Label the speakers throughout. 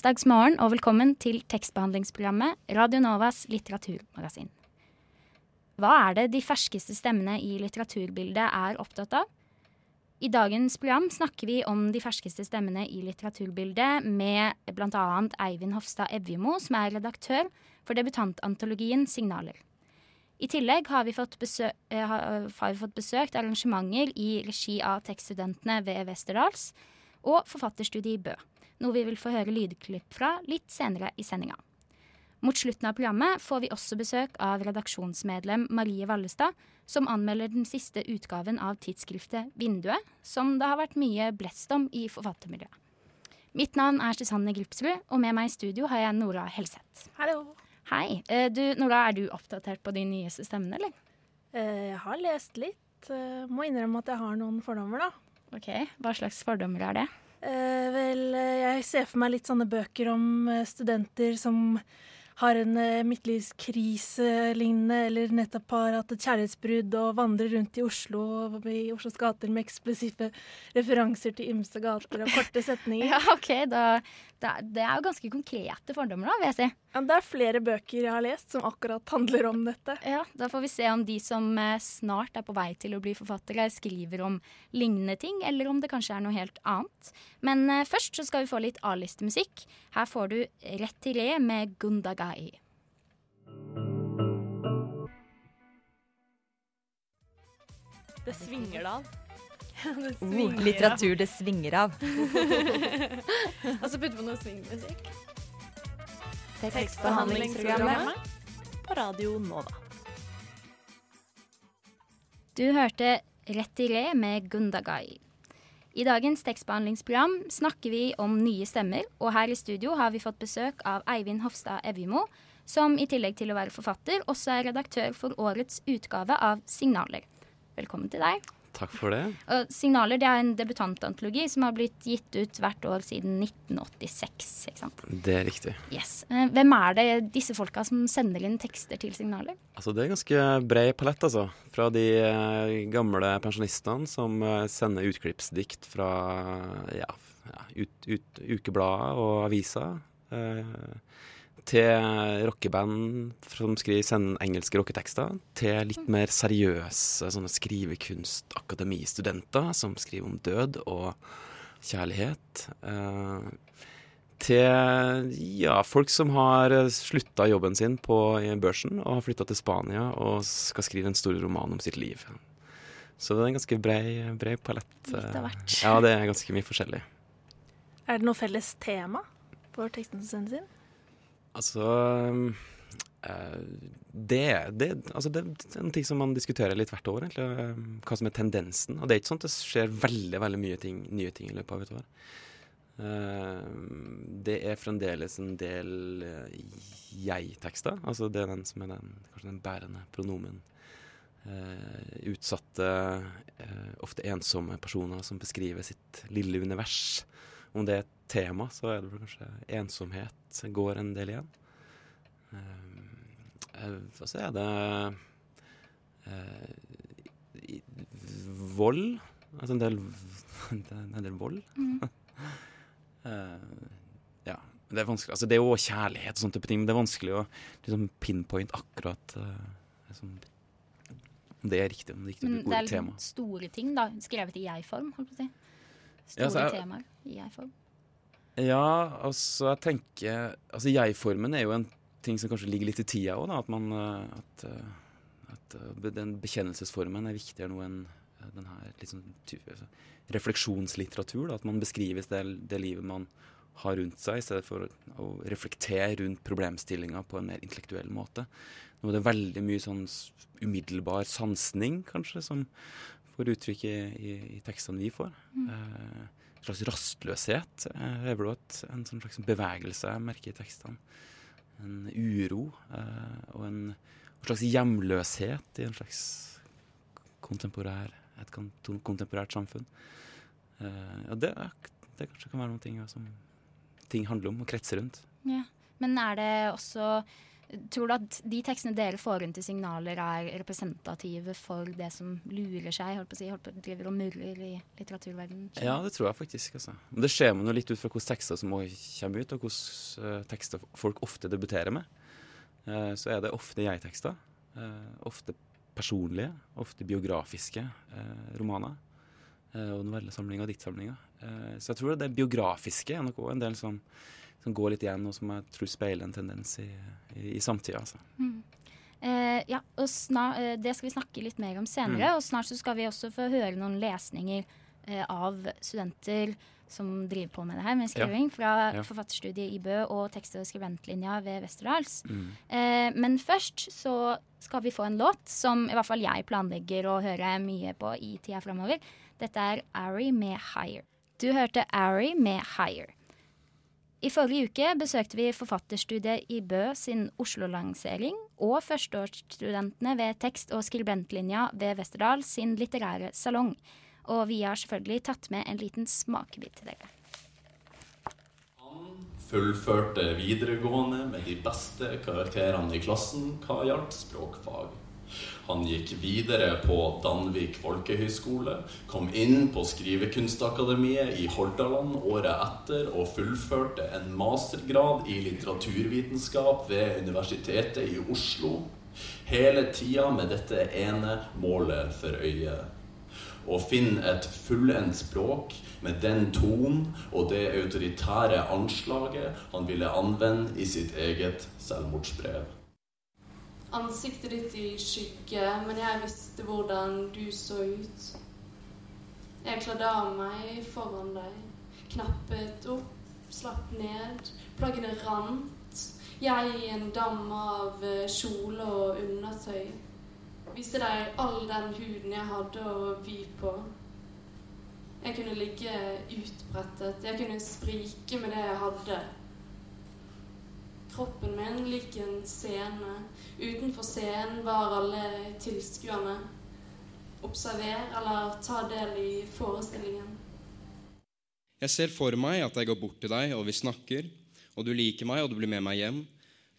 Speaker 1: Onsdagsmorgen og velkommen til tekstbehandlingsprogrammet Radio Novas litteraturmagasin. Hva er det de ferskeste stemmene i litteraturbildet er opptatt av? I dagens program snakker vi om de ferskeste stemmene i litteraturbildet med bl.a. Eivind Hofstad Evjemo, som er redaktør for debutantantologien Signaler. I tillegg har vi fått, besø eh, har vi fått besøkt arrangementer i regi av tekststudentene ved Westerdals og forfatterstudiet i Bø noe vi vil få høre lydklipp fra litt senere i sendinga. Mot slutten av programmet får vi også besøk av redaksjonsmedlem Marie Vallestad, som anmelder den siste utgaven av tidsskriftet Vinduet, som det har vært mye blest om i forfattermiljøet. Mitt navn er Susanne Gripsrud, og med meg i studio har jeg Nora Helseth.
Speaker 2: Hallo.
Speaker 1: Hei. Eh, du, Nora, er du oppdatert på de nyeste stemmene, eller?
Speaker 2: Eh, Jeg har lest litt. Eh, Må innrømme at jeg har noen fordommer, da.
Speaker 1: Ok, Hva slags fordommer er det?
Speaker 2: Eh, vel, eh, jeg ser for meg litt sånne bøker om eh, studenter som har en eh, midtlivskrise lignende, eller nettopp har hatt et kjærlighetsbrudd og vandrer rundt i Oslo i Oslos gater med eksplosive referanser til ymse gater og korte setninger.
Speaker 1: Ja, ok, da, da, Det er jo ganske konkrete fordommer, da, vil jeg si.
Speaker 2: Ja, det er flere bøker jeg har lest som akkurat handler om dette.
Speaker 1: Ja, Da får vi se om de som eh, snart er på vei til å bli forfattere, skriver om lignende ting, eller om det kanskje er noe helt annet. Men eh, først så skal vi få litt A-listemusikk. Her får du Rett til re med Gundagai.
Speaker 3: Det svinger det av.
Speaker 2: det
Speaker 3: svinger
Speaker 4: Oh, litteratur det svinger av.
Speaker 3: Og så putter vi noe swingmusikk.
Speaker 4: Tekstbehandlingsprogrammet.
Speaker 3: på Radio Nova.
Speaker 1: Du hørte Rett i re med Gundagai. I dagens tekstbehandlingsprogram snakker vi om nye stemmer, og her i studio har vi fått besøk av Eivind Hofstad Evjemo, som i tillegg til å være forfatter, også er redaktør for årets utgave av Signaler. Velkommen til deg.
Speaker 5: Takk for det.
Speaker 1: Og Signaler det er en debutantantologi som har blitt gitt ut hvert år siden 1986. ikke sant?
Speaker 5: Det er riktig.
Speaker 1: Yes. Eh, Hvem er det disse folka som sender inn tekster til Signaler?
Speaker 5: Altså, det er ganske bred palett, altså. Fra de eh, gamle pensjonistene som eh, sender utklippsdikt fra ja, ja, ut, ut, ukeblader og aviser. Eh, til rockeband som skriver, sender engelske rocketekster. Til litt mer seriøse sånne skrivekunstakademistudenter som skriver om død og kjærlighet. Eh, til ja, folk som har slutta jobben sin på børsen og har flytta til Spania og skal skrive en stor roman om sitt liv. Så det er en ganske brei, brei palett.
Speaker 1: Litt av hvert.
Speaker 5: Ja, det er ganske mye forskjellig.
Speaker 2: Er det noe felles tema for teksten sin?
Speaker 5: Altså eh, det, det, altså det er en ting som man diskuterer litt hvert år, egentlig. eh, Hva som er tendensen. Og det er ikke sånn at det skjer veldig veldig mye ting, nye ting i løpet av et år. Eh, det er fremdeles en del jeg-tekster. Altså det er den som er den, kanskje den bærende pronomen. Utsatte, ofte ensomme personer som beskriver sitt lille univers. Om det er et tema, så er det vel kanskje ensomhet går en del igjen. Eh, eh, Og så er det eh, vold. Altså en del, en del vold. Eh, ja. Det er vanskelig. Altså det er jo kjærlighet og sånne type ting, men det er vanskelig å liksom, pinpoint akkurat eh, liksom, om det er riktig, om det er riktig å
Speaker 1: Men
Speaker 5: bruke
Speaker 1: det er
Speaker 5: ordet tema.
Speaker 1: liksom store ting, da. Skrevet i jeg-form, holdt på å si. Store
Speaker 5: Ja, er-
Speaker 1: temaer i jeg-form.
Speaker 5: Ja, altså jeg tenker Altså jeg-formen er jo en ting som kanskje ligger litt i tida òg, da. At man eh, At, eh, at eh, den bekjennelsesformen er viktigere nå enn den her sånn altså, refleksjonslitteratur. Da. At man beskrives det, det livet man har rundt seg, i stedet for å reflektere rundt problemstillinga på en mer intellektuell måte. Nå er det veldig mye sånn umiddelbar sansning, kanskje, som får uttrykket i, i, tekstene vi får. Eh, slags rastløshet eh, er vel et, en sånn slags bevegelse jeg merker i tekstene. En uro eh, og en, en slags hjemløshet i en slags kontemporær, et kontemporært samfunn. Eh, og det, det kanskje kan være noen ting som ting handler om og kretser rundt.
Speaker 1: Ja. Men er det også Tror du at de tekstene dere får rundt i signaler, er representative for det som lurer seg, holdt på å si, holdt på, driver og murrer i litteraturverdenen?
Speaker 5: Ja, det tror jeg faktisk. Altså. Det ser man jo litt ut fra hvilke tekster som kommer ut, og hvilke uh, tekster folk ofte debuterer med. Uh, så er det ofte jeg-tekster. Uh, ofte personlige, ofte biografiske romaner. og novellesamlinger og diktsamlinger. så jeg tror det biografiske er noe en del som som går litt igjen, og som jeg tror speiler en tendens i, i, i samtida. Altså. Mm.
Speaker 1: Eh, ja, og snart, eh, Det skal vi snakke litt mer om senere. Mm. Og snart så skal vi også få høre noen lesninger eh, av studenter som driver på med det her, med skriving, ja. fra ja. forfatterstudiet i Bø og tekst- og skribentlinja ved Westerdals. Mm. Eh, men først så skal vi få en låt som i hvert fall jeg planlegger å høre mye på i tida framover. Dette er Ari med Higher. Du hørte Ari med Higher. I forrige uke besøkte vi forfatterstudiet i Bø sin Oslo-lansering og førsteårsstudentene ved tekst- og skribentlinja ved Westerdal sin litterære salong. Og vi har selvfølgelig tatt med en liten smakebit til dere.
Speaker 6: Han fullførte videregående med de beste karakterene i klassen hva gjaldt språkfag. Han gikk videre på Danvik folkehøgskole, kom inn på Skrivekunstakademiet i Hordaland året etter og fullførte en mastergrad i litteraturvitenskap ved Universitetet i Oslo. Hele tida med dette ene målet for øye. Å finne et fullendt språk med den tonen og det autoritære anslaget han ville anvende i sitt eget selvmordsbrev
Speaker 3: ansiktet ditt i skygge, men jeg visste hvordan du så ut. Jeg kladde av meg foran deg, knappet opp, slapp ned, plaggene rant. Jeg i en dam av eh, kjole og undertøy. Viste deg all den huden jeg hadde å by på. Jeg kunne ligge utbrettet, jeg kunne sprike med det jeg hadde. Kroppen min lik en scene Utenfor scenen var alle tilskuerne. Observer eller ta del i forestillingen.
Speaker 7: Jeg ser for meg at jeg går bort til deg, og vi snakker, og du liker meg, og du blir med meg hjem.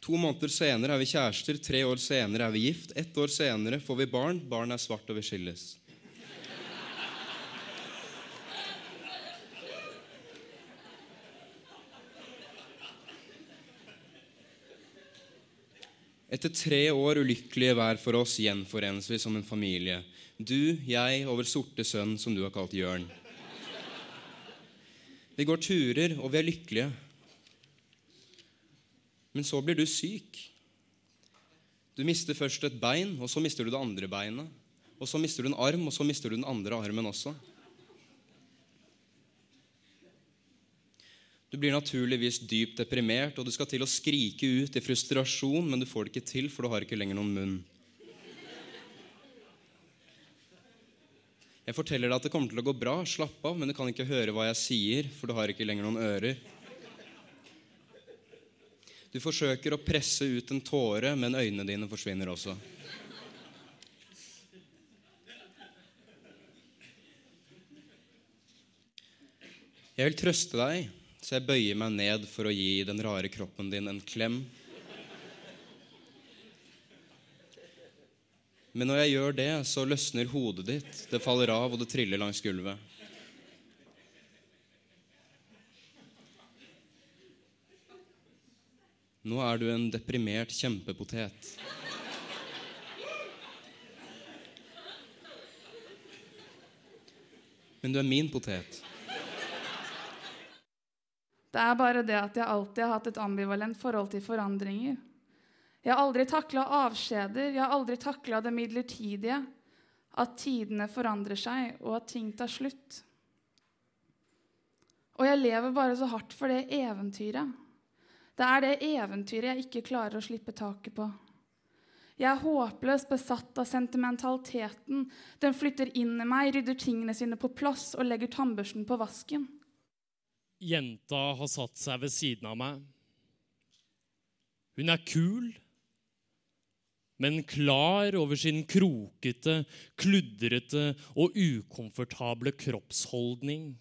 Speaker 7: To måneder senere er vi kjærester, tre år senere er vi gift, ett år senere får vi barn, barn er svart, og vi skilles. Etter tre år ulykkelige hver for oss gjenforenes vi som en familie. Du, jeg og vår sorte sønn, som du har kalt Jørn. Vi går turer, og vi er lykkelige. Men så blir du syk. Du mister først et bein, og så mister du det andre beinet. Og så mister du en arm, og så mister du den andre armen også. Du blir naturligvis dypt deprimert, og du skal til å skrike ut i frustrasjon, men du får det ikke til, for du har ikke lenger noen munn. Jeg forteller deg at det kommer til å gå bra, slapp av, men du kan ikke høre hva jeg sier, for du har ikke lenger noen ører. Du forsøker å presse ut en tåre, men øynene dine forsvinner også. Jeg vil trøste deg så jeg bøyer meg ned for å gi den rare kroppen din en klem. Men når jeg gjør det, så løsner hodet ditt. Det faller av, og det triller langs gulvet. Nå er du en deprimert kjempepotet. Men du er min potet.
Speaker 8: Det er bare det at jeg alltid har hatt et ambivalent forhold til forandringer. Jeg har aldri takla avskjeder, jeg har aldri takla det midlertidige. At tidene forandrer seg, og at ting tar slutt. Og jeg lever bare så hardt for det eventyret. Det er det eventyret jeg ikke klarer å slippe taket på. Jeg er håpløst besatt av sentimentaliteten. Den flytter inn i meg, rydder tingene sine på plass og legger tannbørsten på vasken.
Speaker 9: Jenta har satt seg ved siden av meg. Hun er kul, men klar over sin krokete, kludrete og ukomfortable kroppsholdning.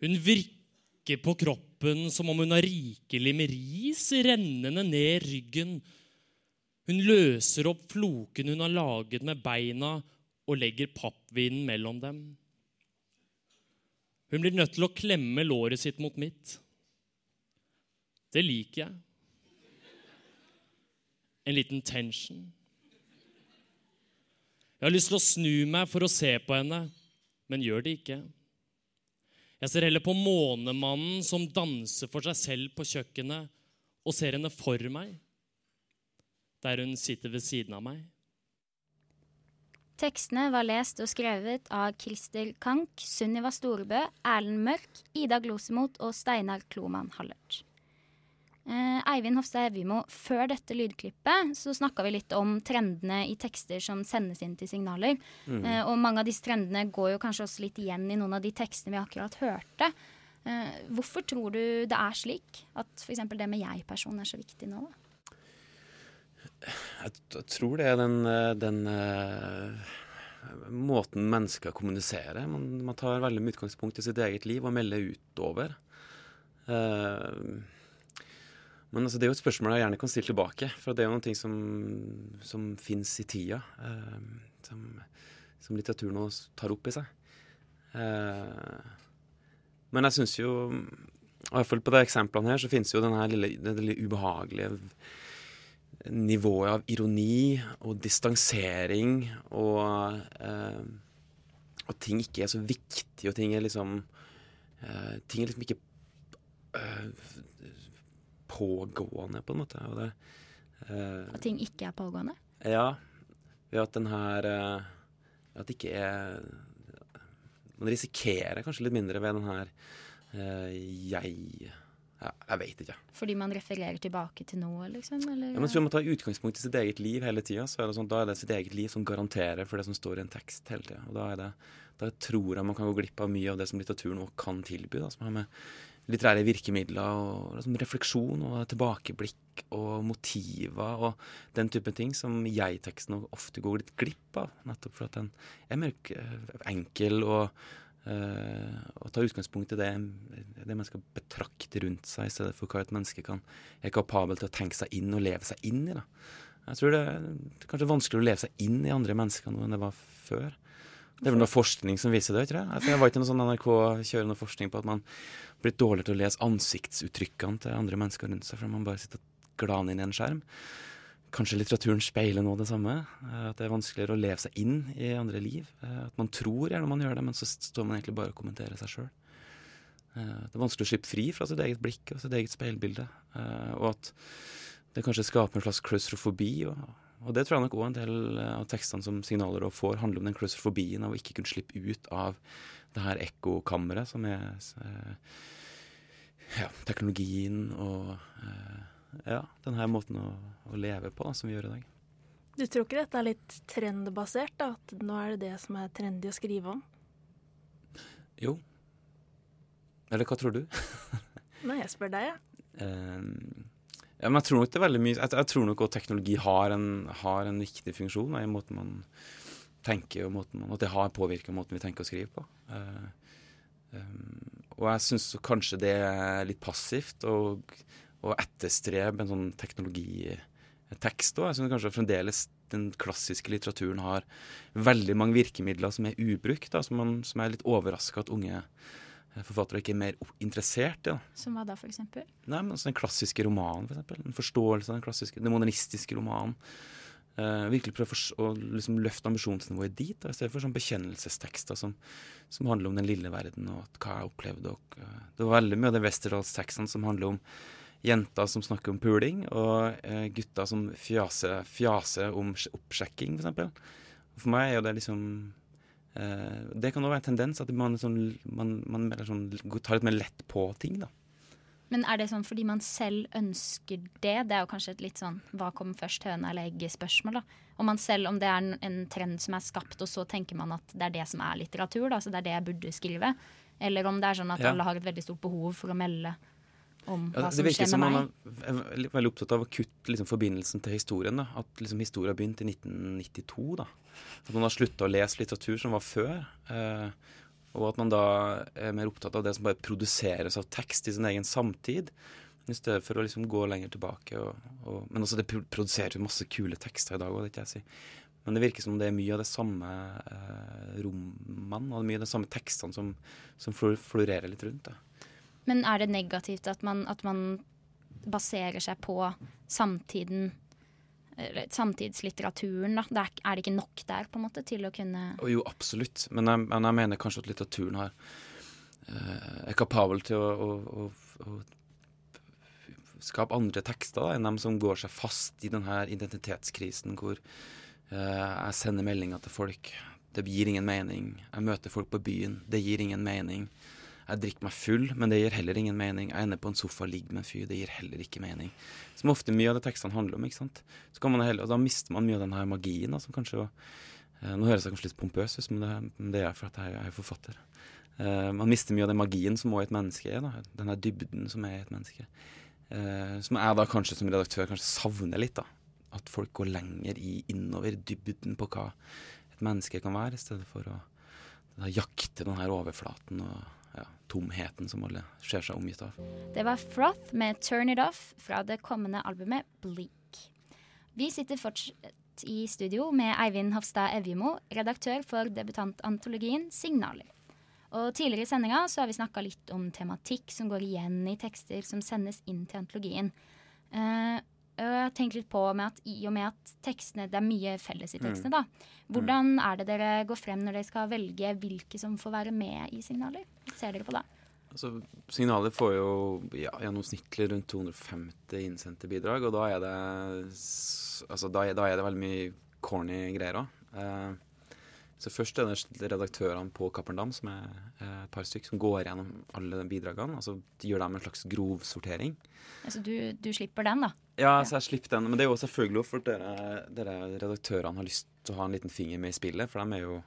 Speaker 9: Hun virker på kroppen som om hun har rikelig med ris rennende ned ryggen. Hun løser opp floken hun har laget med beina, og legger pappvinen mellom dem. Hun blir nødt til å klemme låret sitt mot mitt. Det liker jeg. En liten tension. Jeg har lyst til å snu meg for å se på henne, men gjør det ikke. Jeg ser heller på månemannen som danser for seg selv på kjøkkenet, og ser henne for meg, der hun sitter ved siden av meg.
Speaker 1: Tekstene var lest og skrevet av Christer Kank, Sunniva Storebø, Erlend Mørk, Ida Glosemot og Steinar Kloman Hallert. Eh, Eivind Hofstad Evjemo, før dette lydklippet så snakka vi litt om trendene i tekster som sendes inn til signaler.
Speaker 10: Mm.
Speaker 1: Eh, og mange av disse trendene går jo kanskje også litt igjen i noen av de tekstene vi akkurat hørte. Eh, hvorfor tror du det er slik at f.eks. det med jeg-person er så viktig nå? da?
Speaker 5: Jeg, tror det er den, eh, den uh, måten mennesker kommuniserer. Man, man, tar veldig mye utgangspunkt i sitt eget liv og melder utover. Uh, men altså, det er jo et spørsmål jeg gjerne kan stille tilbake, for det er jo noe som, som fins i tida. Uh, som, som litteraturen nå tar opp i seg. men jeg syns jo, i hvert fall på de eksemplene her, så finnes jo denne lille, den lille ubehagelige nivået av ironi og distansering og eh, Og ting ikke er så viktig, og ting er liksom eh, Ting er liksom ikke eh, pågående, på en måte. Og, det,
Speaker 1: og ting ikke er pågående?
Speaker 5: Ja. Ved at den her eh, At det ikke er Man risikerer kanskje litt mindre ved den her eh, jeg ja, jeg vet ikke.
Speaker 1: Fordi man refererer tilbake til noe, liksom? Eller?
Speaker 5: Ja, men Hvis man tar utgangspunkt i sitt eget liv hele tida, så er det sånn, da er det sitt eget liv som garanterer for det som står i en tekst hele tida. Da, det, da tror jeg man kan gå glipp av mye av det som litteraturen også kan tilby. Da, som har med litterære virkemidler og liksom, refleksjon og tilbakeblikk og motiver og den type ting som jeg-teksten ofte går litt glipp av. Nettopp for at den er mer enkel og Uh, og ta utgangspunkt i det, det man skal betrakte rundt seg, i stedet for hva et menneske kan, er kapabel til å tenke seg inn og leve seg inn i. Da. Jeg tror det det er kanskje vanskeligere å leve seg inn i andre mennesker nå enn det var før. Det er vel noe forskning som viser det, ikke det? Jeg var ikke noe sånn NRK kjører noe forskning på at man blir dårligere til å lese ansiktsuttrykkene til andre mennesker rundt seg, fordi man bare sitter og glaner inn i en skjerm. Kanskje litteraturen speiler nå det samme. At det er vanskeligere å leve seg inn i andre liv. At man tror gjerne man gjør det, men så står man egentlig bare og kommenterer seg sjøl. Det er vanskelig å slippe fri fra sitt eget blikk og sitt eget speilbilde. Og at det kanskje skaper en slags klaustrofobi. Og, og det tror jeg nok òg en del av tekstene som signaler og får, handler om den klaustrofobien av å ikke kunne slippe ut av det her ekkokammeret som er ja, teknologien og ja, denne måten å, å leve på da, som vi gjør i dag.
Speaker 2: Du tror ikke dette er litt trendbasert? da, At nå er det det som er trendy å skrive om?
Speaker 5: Jo. Eller hva tror du?
Speaker 2: Nei, jeg spør deg, jeg.
Speaker 5: Ja. Uh, ja, men jeg tror nok det er veldig mye Jeg, jeg tror nok at teknologi har en, har en viktig funksjon i måten man tenker, og måten man, at det har påvirka måten vi tenker og skriver på. Uh, um, og jeg syns kanskje det er litt passivt. og å etterstrebe en sånn teknologitekst òg. Jeg syns kanskje fremdeles den klassiske litteraturen har veldig mange virkemidler som er ubrukt, da, som, man, som er litt overraska at unge forfattere ikke er mer interessert i. Da.
Speaker 1: Som hva da, for eksempel?
Speaker 5: Nei, men Den klassiske romanen, for eksempel. En forståelse av den klassiske, den modernistiske romanen. Uh, virkelig prøve å liksom løfte ambisjonsnivået dit, da, i stedet for sånn bekjennelsestekster som, som, handler om den lille verden og hva jeg opplevde. Og, uh, det var veldig mye av de Westerdals-tekstene som handler om jenter som snakker om puling, og eh, gutter som fjaser, fjaser om oppsjekking, f.eks. For, for meg er jo det liksom Det kan også være en tendens at man, sånn, man, man sånn, tar litt mer lett på ting, da.
Speaker 1: Men er det sånn fordi man selv ønsker det? Det er jo kanskje et litt sånn hva kommer først, høna eller egget-spørsmål. da. Om man selv, om det er en, en trend som er skapt, og så tenker man at det er det som er litteratur, da, så det er det jeg burde skrive. Eller om det er sånn at
Speaker 5: Ja.
Speaker 1: alle har et veldig stort behov for å melde om hva
Speaker 5: det
Speaker 1: som
Speaker 5: virker
Speaker 1: skjer
Speaker 5: som
Speaker 1: med
Speaker 5: man
Speaker 1: som
Speaker 5: er er veldig opptatt av å kutte liksom, forbindelsen til historien. Da. At liksom, historien begynte i 1992. Da. At man har slutta å lese litteratur som var før. Eh, og at man da er mer opptatt av det som bare produseres av tekst i sin egen samtid. I stedet for å liksom gå lenger tilbake. Og, og, men også det pro- produseres masse kule tekster i dag òg, det ikke jeg si. Men det virker som det er mye av det samme eh, rommene og mye av de samme tekstene som, som florerer litt rundt. Da.
Speaker 1: Men er det negativt at man, at man baserer seg på samtiden samtidslitteraturen, da? Det er, er det ikke nok der på en måte til å kunne
Speaker 5: jo, absolutt. Men jeg, men jeg mener kanskje at litteraturen har, eh, er kapabel til å, å, å, å skape andre tekster da, enn dem som går seg fast i denne identitetskrisen hvor eh, jeg sender meldinger til folk. Det gir ingen mening. Jeg møter folk på byen. Det gir ingen mening. Jeg drikker meg full, men det gir heller ingen mening. Jeg ender på en sofa og ligger med en fyr. Det gir heller ikke mening. Som ofte mye av det tekstene handler om. ikke sant? Så kan man heller, og Da mister man mye av den her magien. Som kanskje, eh, nå høres jeg kanskje litt pompøs ut, men det, det er for at jeg er forfatter. Eh, man mister mye av den magien som også et menneske er. Da. Den her dybden som er et menneske. Eh, som jeg da kanskje som redaktør kanskje savner litt. da. At folk går lenger i innover dybden på hva et menneske kan være, i stedet for å da, jakte den her overflaten og ja, tomheten som alle ser seg omgitt av.
Speaker 1: Det var Froth med 'Turn It Off' fra det kommende albumet Bleak. Vi sitter fortsatt i studio med Eivind Hofstad Evjemo, redaktør for debutantantologien Signaler. Og Tidligere i sendinga har vi snakka litt om tematikk som går igjen i tekster som sendes inn til antologien. Eh, og jeg har tenkt litt på med at i og med at tekstene, det er mye felles i tekstene,
Speaker 5: Mm.
Speaker 1: da. Hvordan er det dere går frem når dere skal velge hvilke som får være med i signaler? Hva ser dere på da?
Speaker 5: Altså, signaler får jo ja, gjennomsnittlig rundt 250 innsendte bidrag, og da er det, altså, da er, da er det veldig mye corny greier òg. Eh, så først er det redaktørene på Cappelen som er eh, et par stykker, som går gjennom alle bidragene. altså Gjør dem en slags grovsortering.
Speaker 1: Altså, du, du slipper den, da.
Speaker 5: Ja, så jeg slipper den. Men det er jo selvfølgelig for dere, dere redaktørene har lyst til å ha en liten finger med i spillet. For de er jo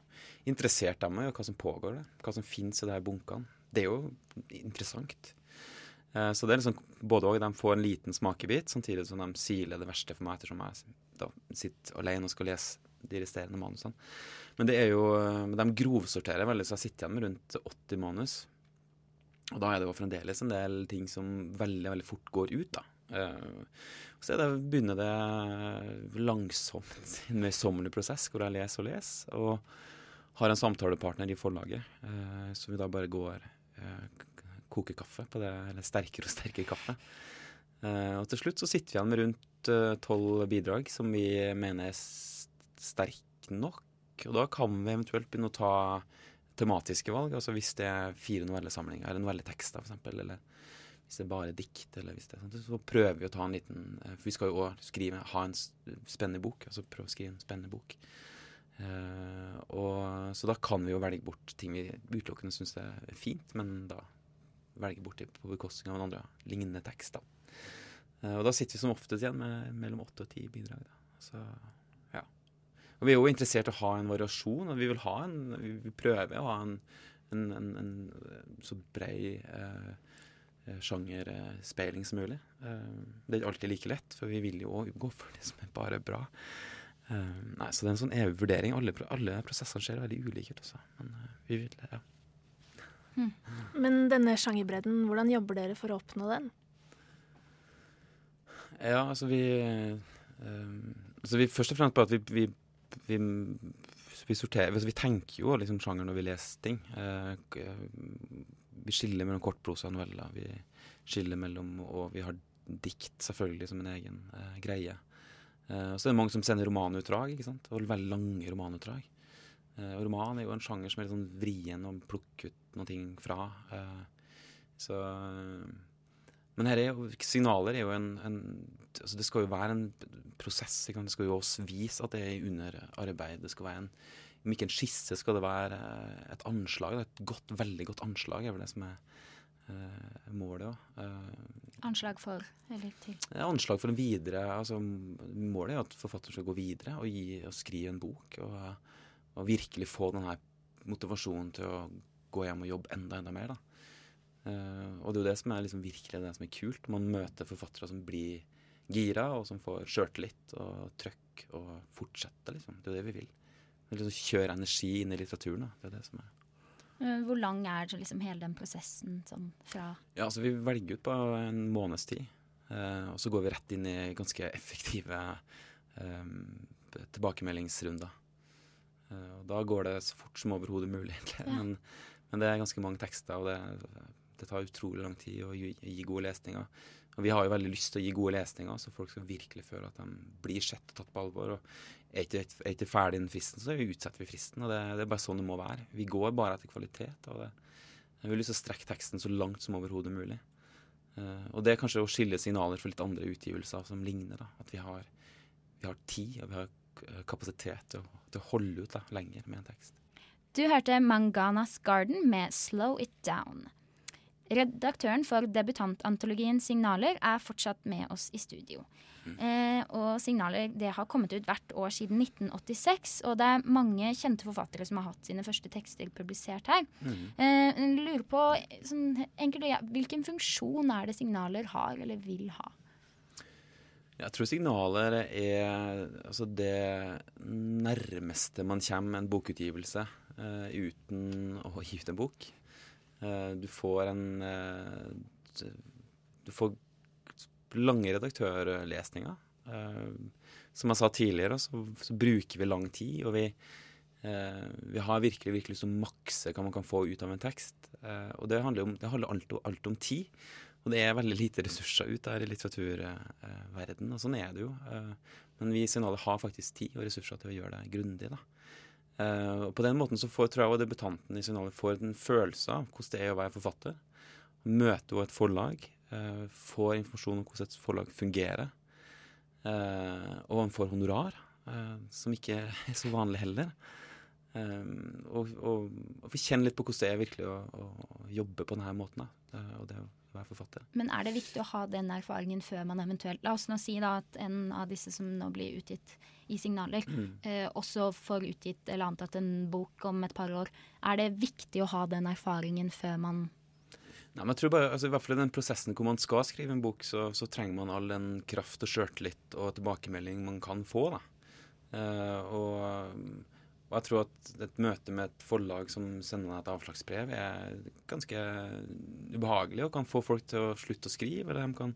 Speaker 5: interessert de i hva som pågår, der, hva som finnes i de her bunkene. Det er jo interessant. Eh, Så det er liksom både og. De får en liten smakebit, samtidig som de siler det verste for meg, ettersom jeg da sitter alene og skal lese de resterende manusene. Men det er jo, de grovsorterer veldig, så jeg sitter igjen med rundt 80 manus. Og da er det jo fremdeles en del ting som veldig veldig fort går ut. da. Eh, så er det, begynner det langsomt, en møysommelig prosess, hvor jeg leser og leser. Og har en samtalepartner i forlaget, eh, så vi da bare går eh, koker kaffe på det, eller sterkere og sterkere kaffe. Eh, og til slutt så sitter vi igjen med rundt eh, tolv bidrag som vi mener er s- sterke nok. Og da kan vi eventuelt begynne å ta tematiske valg. Altså hvis det er fire novellesamlinger, eller novelletekster f.eks., eller hvis det er bare dikt, eller hvis det er sånt, så prøver vi å ta en liten eh, For vi skal jo òg skrive, ha en spennende bok. Altså prøve å skrive en spennende bok. Uh, og, så da kan vi jo velge bort ting vi utelukkende syns er fint, men da velge bort det på bekostning av en andre lignende tekst. da. Eh, og da sitter vi som oftest igjen med mellom åtte og ti bidrag. da. Så. Og vi er jo interessert i å ha en variasjon, og vi vil ha en, vi prøver å ha en, en, en, en så brei eh, sjangerspeiling som mulig. Eh, det er ikke alltid like lett, for vi vil jo òg gå for det som er bare bra. Eh, nei, Så det er en sånn evig vurdering. Alle, alle prosessene skjer veldig ulike også. Men eh, vi vil, ja.
Speaker 2: Men denne sjangerbredden, hvordan jobber dere for å oppnå den?
Speaker 5: Ja, altså vi um, altså vi Først og fremst på at vi, vi, vi, vi sorterer altså Vi tenker jo liksom sjanger når vi leser ting. Eh, vi skiller mellom kortprosa og noveller. Vi skiller mellom Og vi har dikt selvfølgelig som en egen eh, greie. Eh, og så er det mange som sender romanutdrag, ikke sant? og veldig lange romanutdrag. Eh, og roman er jo en sjanger som er litt sånn vrien å plukke ut noen ting fra. Eh, så men her er jo, signaler er jo en, en altså Det skal jo være en prosess. Det skal jo også vise at det er under arbeid. Det skal være en, Om ikke en skisse, skal det være et anslag. Et godt, veldig godt anslag er vel det som er målet òg.
Speaker 1: Anslag for, eller til?
Speaker 5: Anslag for en videre altså Målet er at forfatteren skal gå videre og, gi, og skrive en bok. Og, og, virkelig få denne motivasjonen til å gå hjem og jobbe enda, enda mer. da. Uh, og det er jo det som er liksom virkelig det som er kult. Man møter forfattere som blir gira, og som får sjøltillit og trøkk og fortsetter, liksom. Det er jo det vi vil. Liksom kjøre energi inn i litteraturen. Da. Det er det som er
Speaker 1: Eh, hvor lang er liksom hele den prosessen sånn fra
Speaker 5: Ja, altså Vi velger ut på en måneds tid. Eh, og så går vi rett inn i ganske effektive eh, tilbakemeldingsrunder. Eh, og da går det så fort som overhodet mulig, egentlig. Ja. Men, men, det er ganske mange tekster, og det, det tar utrolig lang tid å gi, gi, gode lesninger. Og vi har jo veldig lyst til å gi gode lesninger, så folk skal virkelig føle at de blir sett og tatt på alvor. og er ikke, er ikke ferdig innen fristen, så utsetter vi fristen. og det, det, er bare sånn det må være. Vi går bare etter kvalitet. og det, Jeg vil lyst til å strekke teksten så langt som overhodet mulig. Uh, og det er kanskje å skille signaler for litt andre utgivelser som ligner. da, At vi har, vi har tid og vi har kapasitet til å, til å holde ut da, lenger med en tekst.
Speaker 1: Du hørte Manganas Garden med 'Slow It Down'. Redaktøren for debutantantologien Signaler er fortsatt med oss i studio. Mm. Eh, og Signaler det har kommet ut hvert år siden 1986, og det er mange kjente forfattere som har hatt sine første tekster publisert her. Mm. Eh, lurer på sånn, enkelt, ja, Hvilken funksjon er det Signaler har, eller vil ha?
Speaker 5: Jeg tror signaler er altså det nærmeste man kommer en bokutgivelse eh, uten å gi ut en bok. Uh, du får en uh, Du får lange redaktørlesninger. Uh, som jeg sa tidligere, så, så, bruker vi lang tid, og vi, vi har virkelig virkelig å makse hva man kan få ut av en tekst. Og det handler, om, det handler alt, alt, om tid. Og det er veldig lite ressurser ut der i litteraturverden, og sånn er det jo. men vi i Signalet har faktisk tid og ressurser til å gjøre det grundig. da. Uh, og På den måten så får, tror jeg debutanten i signalet får en følelse av hvordan det er å være forfatter. Møte et forlag, Uh, får informasjon om hvordan et forlag fungerer. Uh, og han får honorar, som ikke er så vanlig heller. og, og, og får kjenne litt på hvordan det er virkelig å, å jobbe på denne måten. og det å være forfatter.
Speaker 1: Men er det viktig å ha den erfaringen før man eventuelt La oss nå si da at en av disse som nå blir utgitt i signaler, mm. også får utgitt eller antatt en bok om et par år. Er det viktig å ha den erfaringen før man
Speaker 5: Nei, men jeg tror bare, altså, I hvert fall i den prosessen hvor man skal skrive en bok, så, så trenger man all den kraft og sjøltillit og tilbakemelding man kan få. da. Eh, og, og, jeg tror at et møte med et forlag som sender deg et avslagsbrev, er ganske ubehagelig og kan få folk til å slutte å skrive. Eller de kan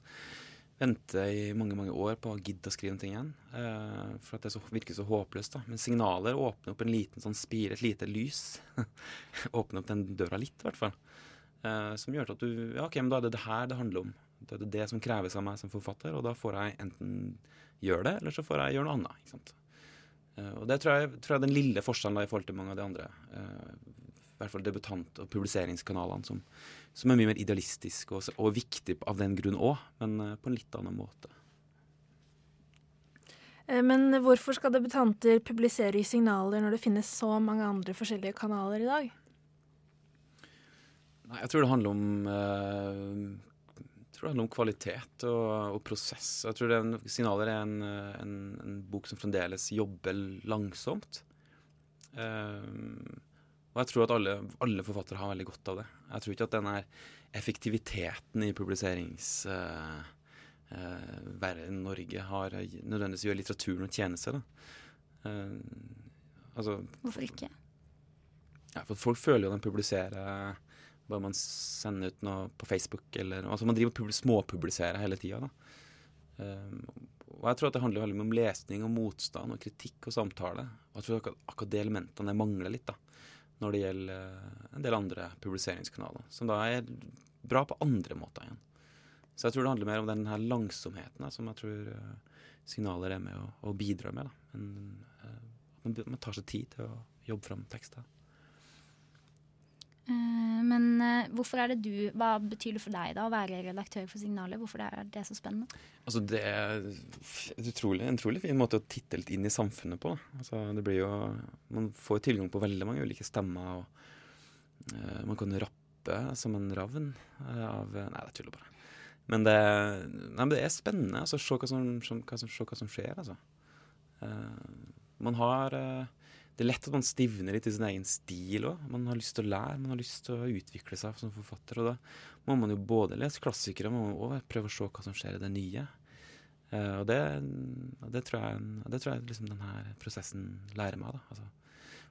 Speaker 5: vente i mange mange år på å gidde å skrive noe igjen. Uh, for at det så, virker så håpløst. da. Men signaler åpner opp en liten sånn spire, et lite lys. åpner opp den døra litt, i hvert fall. Uh, som gjør at du Ja, OK, men da er det det her det handler om. Det er det som kreves av meg som forfatter, og da får jeg enten gjøre det, eller så får jeg gjøre noe annet. ikke sant? Uh, og det tror jeg, tror jeg er den lille forskjellen da, i forhold til mange av de andre. Eh, I hvert fall debutant- og publiseringskanalene, som, som, er mye mer idealistiske og, og viktig av den grunn òg, men eh, på en litt annen måte.
Speaker 2: Eh, men hvorfor skal debutanter publisere i signaler når det finnes så mange andre forskjellige kanaler i dag?
Speaker 5: Nei, jeg tror det handler om uh, jeg tror det handler om kvalitet og, og prosess. Jeg tror det er en, 'Signaler' er en, en, en, bok som fremdeles jobber langsomt. Uh, og jeg tror at alle, alle, forfattere har veldig godt av det. Jeg tror ikke at den her effektiviteten i publiseringsverden uh, Norge har nødvendigvis gjør litteraturen en tjeneste.
Speaker 1: Altså, Hvorfor ikke?
Speaker 5: Ja, for Folk føler jo at de publiserer bare man sender ut noe på Facebook eller Altså man driver og småpubliserer hele tida. Um, og jeg tror at det handler veldig mye om lesning og motstand og kritikk og samtale. Og jeg tror akkurat, akkurat de elementene mangler litt da, når det gjelder uh, en del andre publiseringskanaler. Som da er bra på andre måter igjen. Så jeg tror det handler mer om den her langsomheten da, som jeg tror uh, signaler er med å, å bidra med. Da. Men, man, man tar seg tid til å jobbe fram tekster.
Speaker 1: Eh, men uh, hvorfor er det du Hva betyr det for deg da å være redaktør for Signalet? Hvorfor er det så spennende?
Speaker 5: Altså Det er utrolig, en utrolig fin måte å titte litt inn i samfunnet på. Altså det blir jo Man får tilgang på veldig mange ulike stemmer. og uh, Man kan rappe som en ravn eh, av Nei, det tuller bare. Men det, nei, men det er spennende altså, se, hva som, se hva som skjer, altså. Uh, man har uh, Det er lett at man stivner litt i sin egen stil òg. Man har lyst til å lære, man har lyst til å utvikle seg som forfatter. Og da må man jo både lese klassikere og prøve å se hva som skjer i det nye. Uh, og det, det, tror jeg, det tror jeg liksom denne prosessen lærer meg. da, altså.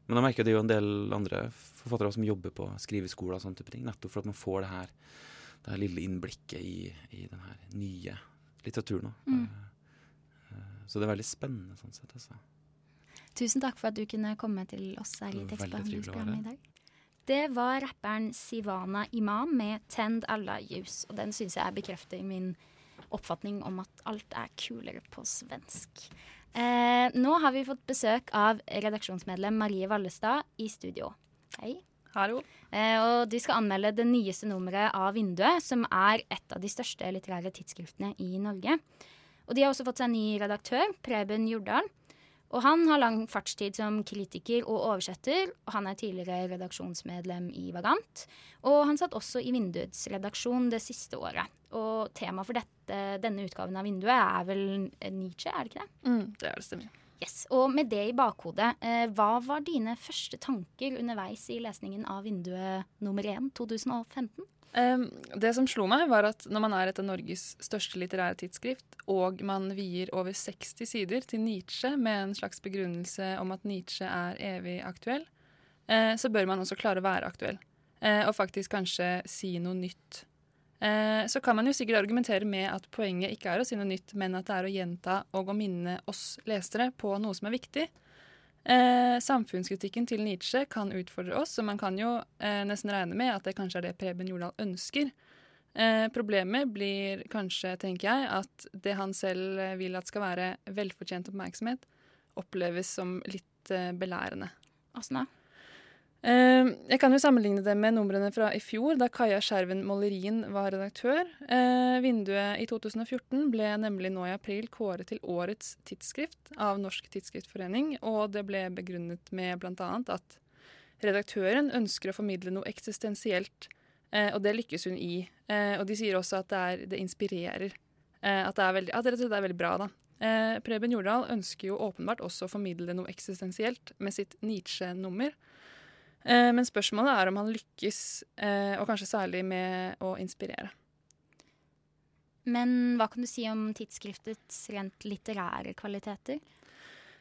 Speaker 5: Men jeg merker det er jo en del andre forfattere som jobber på skriveskoler og sånne type ting, nettopp for at man får det her, det her lille innblikket i, i den her nye litteraturen. Mm. Uh, så det er veldig spennende sånn sett. altså.
Speaker 1: Tusen takk for at du kunne komme til oss her i tekstbehandlingsprogrammet i dag. Det var rapperen Sivana Imam med 'Tend alla ljus', og den syns jeg bekrefter min oppfatning om at alt er kulere på svensk. Eh, nå har vi fått besøk av redaksjonsmedlem Marie Vallestad i studio. Hei.
Speaker 10: Hallo.
Speaker 1: Eh, og de skal anmelde det nyeste nummeret av Vinduet, som er et av de største litterære tidsskriftene i Norge. Og de har også fått seg ny redaktør, Preben Jordal. Og han har lang fartstid som kritiker og oversetter. og Han er tidligere redaksjonsmedlem i Vagant. Og han satt også i Vinduets redaksjon det siste året. Og temaet for dette, denne utgaven av Vinduet er vel Nietzsche, er det ikke det?
Speaker 10: Mm, det er det stemmer.
Speaker 1: Yes. Og med det i bakhodet, eh, hva var dine første tanker underveis i lesningen av Vinduet nummer 1 2015?
Speaker 10: Um, det som slo meg, var at når man er et av Norges største litterære tidsskrift, og man vier over 60 sider til Nietzsche med en slags begrunnelse om at Nietzsche er evig aktuell, eh, så bør man også klare å være aktuell. Eh, og faktisk kanskje si noe nytt. Uh, så kan man jo sikkert argumentere med at poenget ikke er å si noe nytt, men at det er å gjenta og å minne oss lesere på noe som er viktig. Eh, samfunnskritikken til Nietzsche kan utfordre oss, og man kan jo eh, nesten regne med at det kanskje er det Preben Jordal ønsker. Eh, problemet blir kanskje, tenker jeg, at det han selv vil at skal være velfortjent oppmerksomhet, oppleves som litt eh, belærende.
Speaker 1: Åssen da?
Speaker 10: Uh, jeg kan jo sammenligne det med numrene fra i fjor, da Kaja Skjerven Målerien var redaktør. Uh, vinduet i 2014 ble nemlig nå i april kåret til årets tidsskrift av Norsk Tidsskriftforening, og det ble begrunnet med bl.a. at redaktøren ønsker å formidle noe eksistensielt, uh, og det lykkes hun i. og de sier også at det, er, det inspirerer. at, det er veldig, at det er veldig bra, da. Preben Jordal ønsker jo åpenbart også å formidle noe eksistensielt med sitt Nietzsche-nummer. Eh, men spørsmålet er om han lykkes, eh, og kanskje særlig med å inspirere.
Speaker 1: Men hva kan du si om tidsskriftets rent litterære kvaliteter?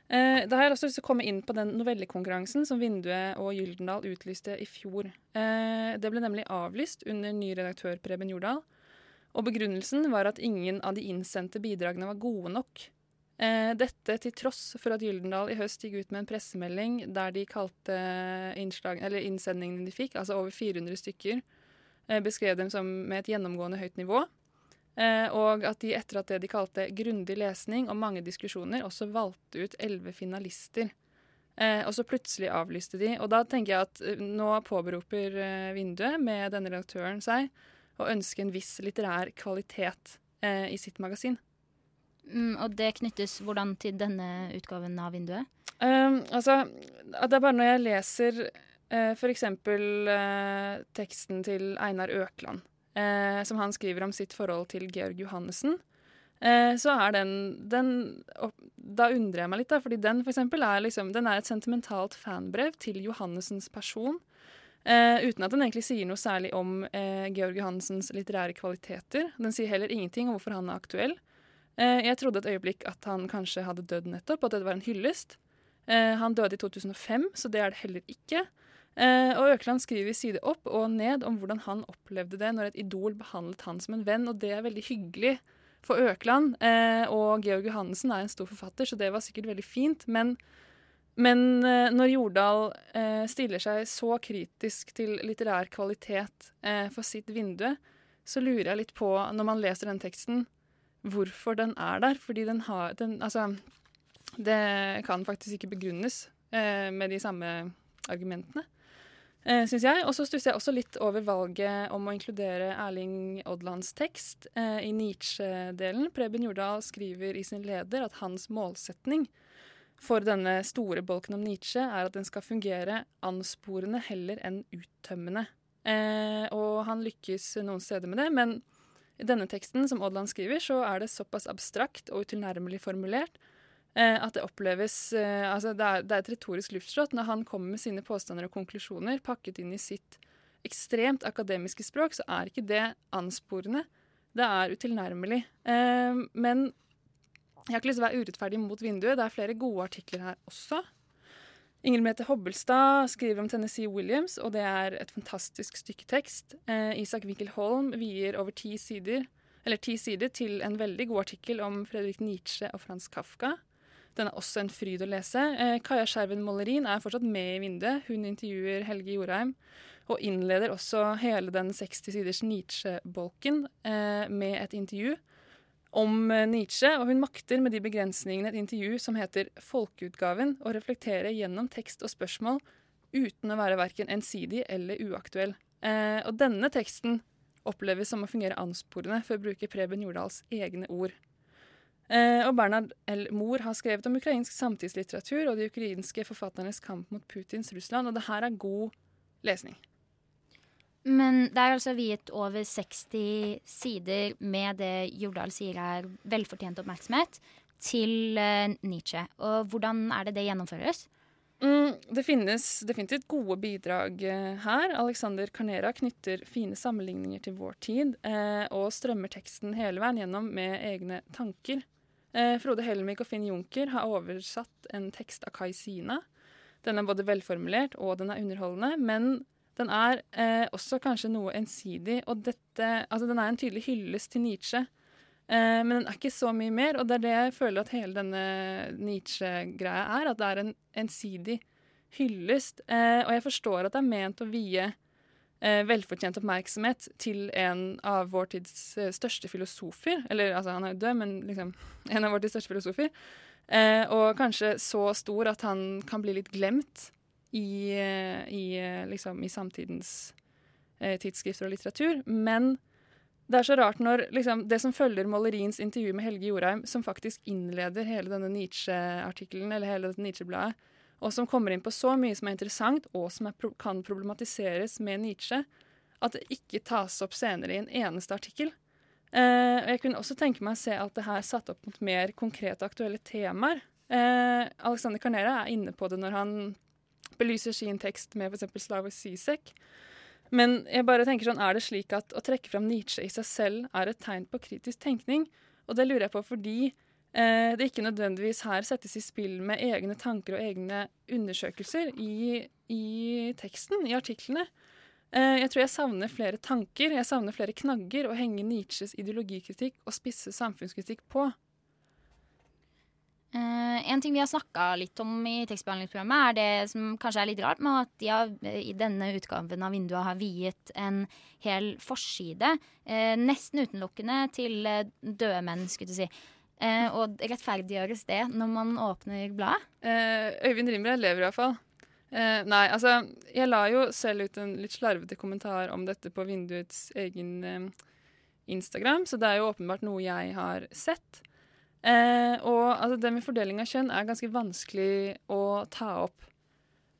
Speaker 10: Eh, da har jeg også lyst til å komme inn på den novellekonkurransen som Vinduet og Gyldendal utlyste i fjor. Eh, det ble nemlig avlyst under ny redaktør Preben Jordal. Og begrunnelsen var at ingen av de innsendte bidragene var gode nok. Eh, dette til tross for at Gyldendal i høst gikk ut med en pressemelding der de kalte innslag, innsendingene de fikk, altså over 400 stykker, eh, beskrev dem som med et gjennomgående høyt nivå. Eh, og at de etter at det de kalte grundig lesning og mange diskusjoner, også valgte ut elleve finalister. Eh, og så plutselig avlyste de. Og da tenker jeg at eh, nå påberoper eh, Vinduet med denne redaktøren seg å ønske en viss litterær kvalitet i sitt magasin.
Speaker 1: Mm, og det knyttes hvordan til denne utgaven av Vinduet?
Speaker 10: Um, altså, det er bare når jeg leser uh, f.eks. Uh, teksten til Einar Økland, uh, som han skriver om sitt forhold til Georg Johannessen, uh, så er den, den Da undrer jeg meg litt, da, fordi den for eksempel, er, liksom, den er et sentimentalt fanbrev til Johannessens person. Uh, uten at den egentlig sier noe særlig om Georg Johannessens litterære kvaliteter. Den sier heller ingenting om hvorfor han er aktuell. Eh, jeg trodde et øyeblikk at han kanskje hadde dødd nettopp, at det var en hyllest. Eh, han døde i 2005, så det er det heller ikke. Eh, og Økeland skriver side opp og ned om hvordan han opplevde det når et idol behandlet han som en venn, og det er veldig hyggelig for Økeland. Og Georg Johannessen er en stor forfatter, så det var sikkert veldig fint. Men, men når Jordal stiller seg så kritisk til litterær kvalitet for sitt vindu, så lurer jeg litt på, når man leser den teksten, hvorfor den er der. Fordi den har den, Altså, det kan faktisk ikke begrunnes eh, med de samme argumentene, eh, syns jeg. Og så stusser jeg også litt over valget om å inkludere Erling Odlands tekst eh, i Nietzsche-delen. Preben Jordal skriver i sin leder at hans målsetning for denne store bolken om Nietzsche er at den skal fungere ansporende heller enn uttømmende. Eh, og han lykkes noen steder med det, men i denne teksten som Odland skriver, så er det såpass abstrakt og utilnærmelig formulert eh, at det oppleves eh, Altså, det er, det er et retorisk luftslott når han kommer med sine påstander og konklusjoner pakket inn i sitt ekstremt akademiske språk, så er ikke det ansporende. Det er utilnærmelig. Eh, men jeg har ikke lyst til å være urettferdig mot vinduet. Det er flere gode artikler her også. Ingrid Mette Hobbelstad skriver om Tennessee Williams, og det er et fantastisk stykke tekst. Eh, Isak Winkelholm vier over ti sider, ti sider til en veldig god artikkel om Fredrik Nietzsche og Frans Kafka. Den er også en fryd å lese. Eh, Kaja Skjerven Mollerin er fortsatt med i vinduet. Hun intervjuer Helge Jorheim og innleder også hele den 60 siders Nietzsche-bolken eh, med et intervju om eh, Nietzsche, og hun makter med de begrensningene et intervju som heter Folkeutgaven, å reflektere gjennom tekst og spørsmål uten å være verken ensidig eller uaktuell. Eh, og denne teksten oppleves som å fungere ansporende, for å bruke Preben Jordals egne ord. Eh, og Bernhard L. Mohr har skrevet om ukrainsk samtidslitteratur og de ukrainske forfatternes kamp mot Putins Russland, og det her er god lesning.
Speaker 1: Men det er altså viet over 60 sider med det Jordal sier er velfortjent oppmerksomhet, til uh, Nietzsche. Og hvordan er det det gjennomføres?
Speaker 10: Mm, det finnes definitivt gode bidrag uh, her. Alexander Carnera knytter fine sammenligninger til vår tid, uh, og strømmer teksten hele veien gjennom med egne tanker. Frode Helmik og Finn Junker har oversatt en tekst av Kai Sina. Den er både velformulert og den er underholdende, men den er eh, også kanskje noe ensidig, og dette Altså, den er en tydelig hyllest til Nietzsche, eh, men den er ikke så mye mer, og det er det jeg føler at hele denne Nietzsche-greia er, at det er en ensidig hyllest. Eh, og jeg forstår at det er ment å vie eh, velfortjent oppmerksomhet til en av vår tids eh, største filosofer, eller altså, han er jo død, men liksom en av vår tids største filosofer, eh, og kanskje så stor at han kan bli litt glemt i, i, liksom, i samtidens eh, tidsskrifter og litteratur. Men det er så rart når liksom, det som følger Mollerins intervju med Helge Jorheim, som faktisk innleder hele denne Nietzsche-artikkelen, eller hele dette Nietzsche-bladet, og som kommer inn på så mye som er interessant, og som er, kan problematiseres med Nietzsche, at det ikke tas opp senere i en eneste artikkel. Eh, jeg kunne også tenke meg å se at det her satt opp mot mer konkrete, aktuelle temaer. Eh, Alexander Carnera er inne på det når han belyser sin tekst med f.eks. Slavoj Zizek. Men jeg bare tenker sånn, er det slik at å trekke fram Nietzsche i seg selv er et tegn på kritisk tenkning? Og det lurer jeg på fordi eh, det ikke nødvendigvis her settes i spill med egne tanker og egne undersøkelser i, i teksten, i artiklene. Eh, jeg tror jeg savner flere tanker, jeg savner flere knagger å henge Nietzsches ideologikritikk og spisse samfunnskritikk på.
Speaker 1: Uh, en ting vi har snakka litt om i tekstbehandlingsprogrammet, er det som kanskje er litt rart, med at de har, i denne utgaven av Vinduet har viet en hel forside, uh, nesten utelukkende til døde menn, skulle du si. og rettferdiggjøres det når man åpner bladet?
Speaker 10: Øyvind Rimre lever iallfall. Uh, nei, altså Jeg la jo selv ut en litt slarvete kommentar om dette på Vinduets egen Instagram, så det er jo åpenbart noe jeg har sett. Eh, og altså, det med fordeling av kjønn er ganske vanskelig å ta opp.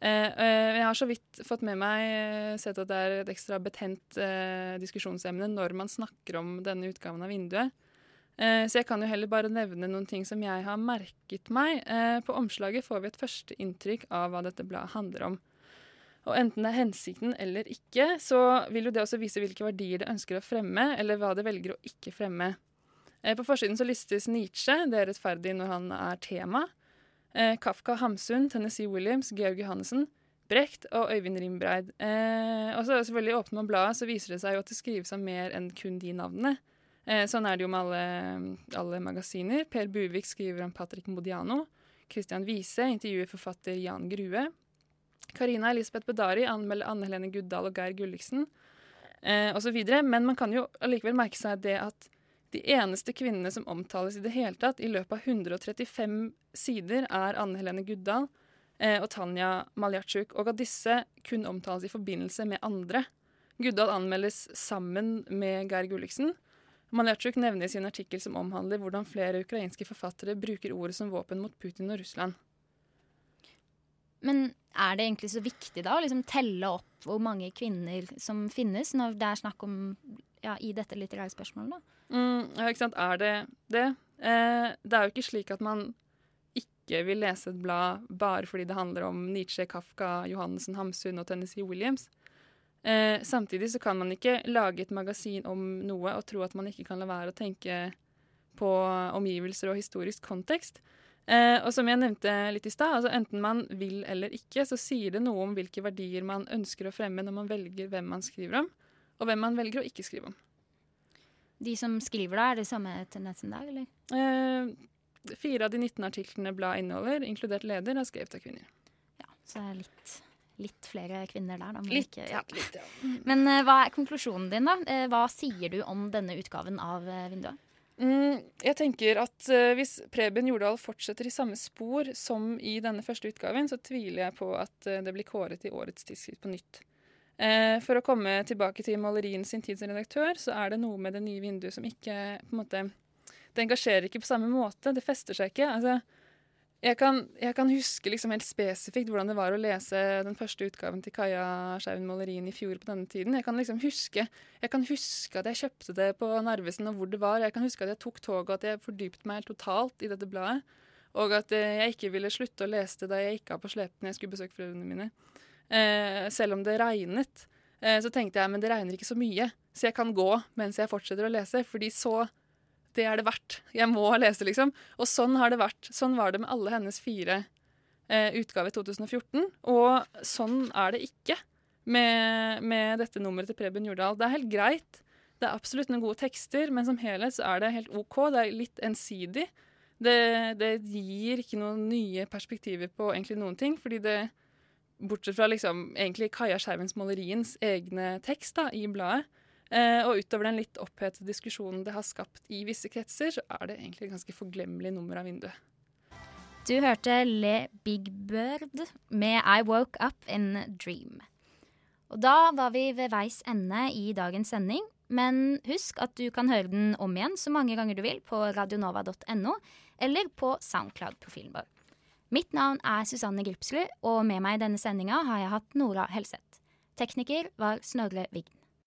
Speaker 10: Eh, eh, jeg har så vidt fått med meg eh, sett at det er et ekstra betent eh, diskusjonsemne når man snakker om denne utgaven av Vinduet. Eh, så jeg kan jo heller bare nevne noen ting som jeg har merket meg. på omslaget får vi et første inntrykk av hva dette bladet handler om. Og enten det er hensikten eller ikke, så vil jo det også vise hvilke verdier det ønsker å fremme, eller hva det velger å ikke fremme. Eh, på forsiden så listes Nietzsche, det er rettferdig når han er tema. Eh, Kafka, Hamsun, Tennessee Williams, Georg Johannessen, Brecht og Øyvind Rimbreid. Eh, og så selvfølgelig åpner man bladet, så viser det seg jo at det skrives om mer enn kun de navnene. Sånn er det jo med alle, alle, magasiner. Per Buvik skriver om Patrick Modiano. Christian Wiese intervjuer forfatter Jan Grue. Karina Elisabeth Bedari anmelder Anne Helene Guddal og Geir Gulliksen eh, osv. Men man kan jo allikevel merke seg det at de eneste kvinnene som omtales i det hele tatt i løpet av 135 sider, er Anne Helene Guddal eh, og Tanja Maljatsjuk, og at disse kun omtales i forbindelse med andre. Guddal anmeldes sammen med Geir Gulliksen. Maljatsjuk nevner i sin artikkel som omhandler hvordan flere ukrainske forfattere bruker ordet som våpen mot Putin og Russland.
Speaker 1: Men er det egentlig så viktig da å liksom telle opp hvor mange kvinner som finnes, når det er snakk om ja, i dette litterære spørsmålet? da?
Speaker 10: Mm, ja, ikke sant. Er det det? Eh, det er jo ikke slik at man ikke vil lese et blad bare fordi det handler om Nietzsche, Kafka, Johannessen, Hamsun og Tennessee Williams. Eh, samtidig så kan man ikke lage et magasin om noe og tro at man ikke kan la være å tenke på omgivelser og historisk kontekst. Eh, og som jeg nevnte litt i stad, altså enten man vil eller ikke, så sier det noe om hvilke verdier man ønsker å fremme når man velger hvem man skriver om, og hvem man velger å ikke skrive om.
Speaker 1: De som skriver da, er det samme tendensen der, eller?
Speaker 10: Eh, fire av de 19 artiklene bladet inneholder, inkludert leder, er skrevet av kvinner.
Speaker 1: Ja, så det er litt, litt flere kvinner der, da. Men,
Speaker 10: Litt,
Speaker 1: ikke, ja.
Speaker 10: litt, ja.
Speaker 1: men eh, hva er konklusjonen din, da? Eh, hva sier du om denne utgaven av eh, Vinduet?
Speaker 10: Mm, jeg tenker at eh, Hvis Preben Jordal fortsetter i samme spor som i denne første utgaven, så tviler jeg på at eh, det blir kåret i årets tidsskrift på nytt. Eh, for å komme tilbake til Malerien sin tid som redaktør, så er det noe med det nye vinduet som ikke på en måte, Det engasjerer ikke på samme måte. Det fester seg ikke. altså jeg kan, jeg kan huske liksom helt spesifikt hvordan det var å lese den første utgaven til Kaja Skjeven Malerien i fjor på denne tiden. Jeg kan liksom huske, jeg kan huske at jeg kjøpte det på Narvesen og hvor det var. Jeg kan huske at jeg tok toget og at jeg fordypet meg totalt i dette bladet. Og at eh, jeg ikke ville slutte å lese det da jeg gikk av på slepen når jeg skulle besøke foreldrene mine. Eh, selv om det regnet. Eh, så tenkte jeg men det regner ikke så mye, så jeg kan gå mens jeg fortsetter å lese. fordi så det er det verdt. Jeg må lese, liksom. Og sånn har det vært. Sånn var det med alle hennes fire eh, utgaver i 2014. Og sånn er det ikke med, med dette nummeret til Preben Jordal. Det er helt greit. Det er absolutt noen gode tekster, men som helhet så er det helt OK. Det er litt ensidig. Det, det gir ikke noen nye perspektiver på egentlig noen ting, fordi det Bortsett fra liksom, egentlig Kaja Skjervens Maleriens egne tekst da, i bladet, Eh, og utover den litt opphetede diskusjonen det har skapt i visse kretser, så er det egentlig et ganske forglemmelig nummer av vinduet.
Speaker 1: Du hørte Le Big Bird med I Woke Up in Dream. Og da var vi ved veis ende i dagens sending. Men husk at du kan høre den om igjen så mange ganger du vil på radionova.no eller på Soundcloud-profilen vår. Mitt navn er Susanne Gripsrud, og med meg i denne sendinga har jeg hatt Nora Helseth. Tekniker var Snorre Vignes.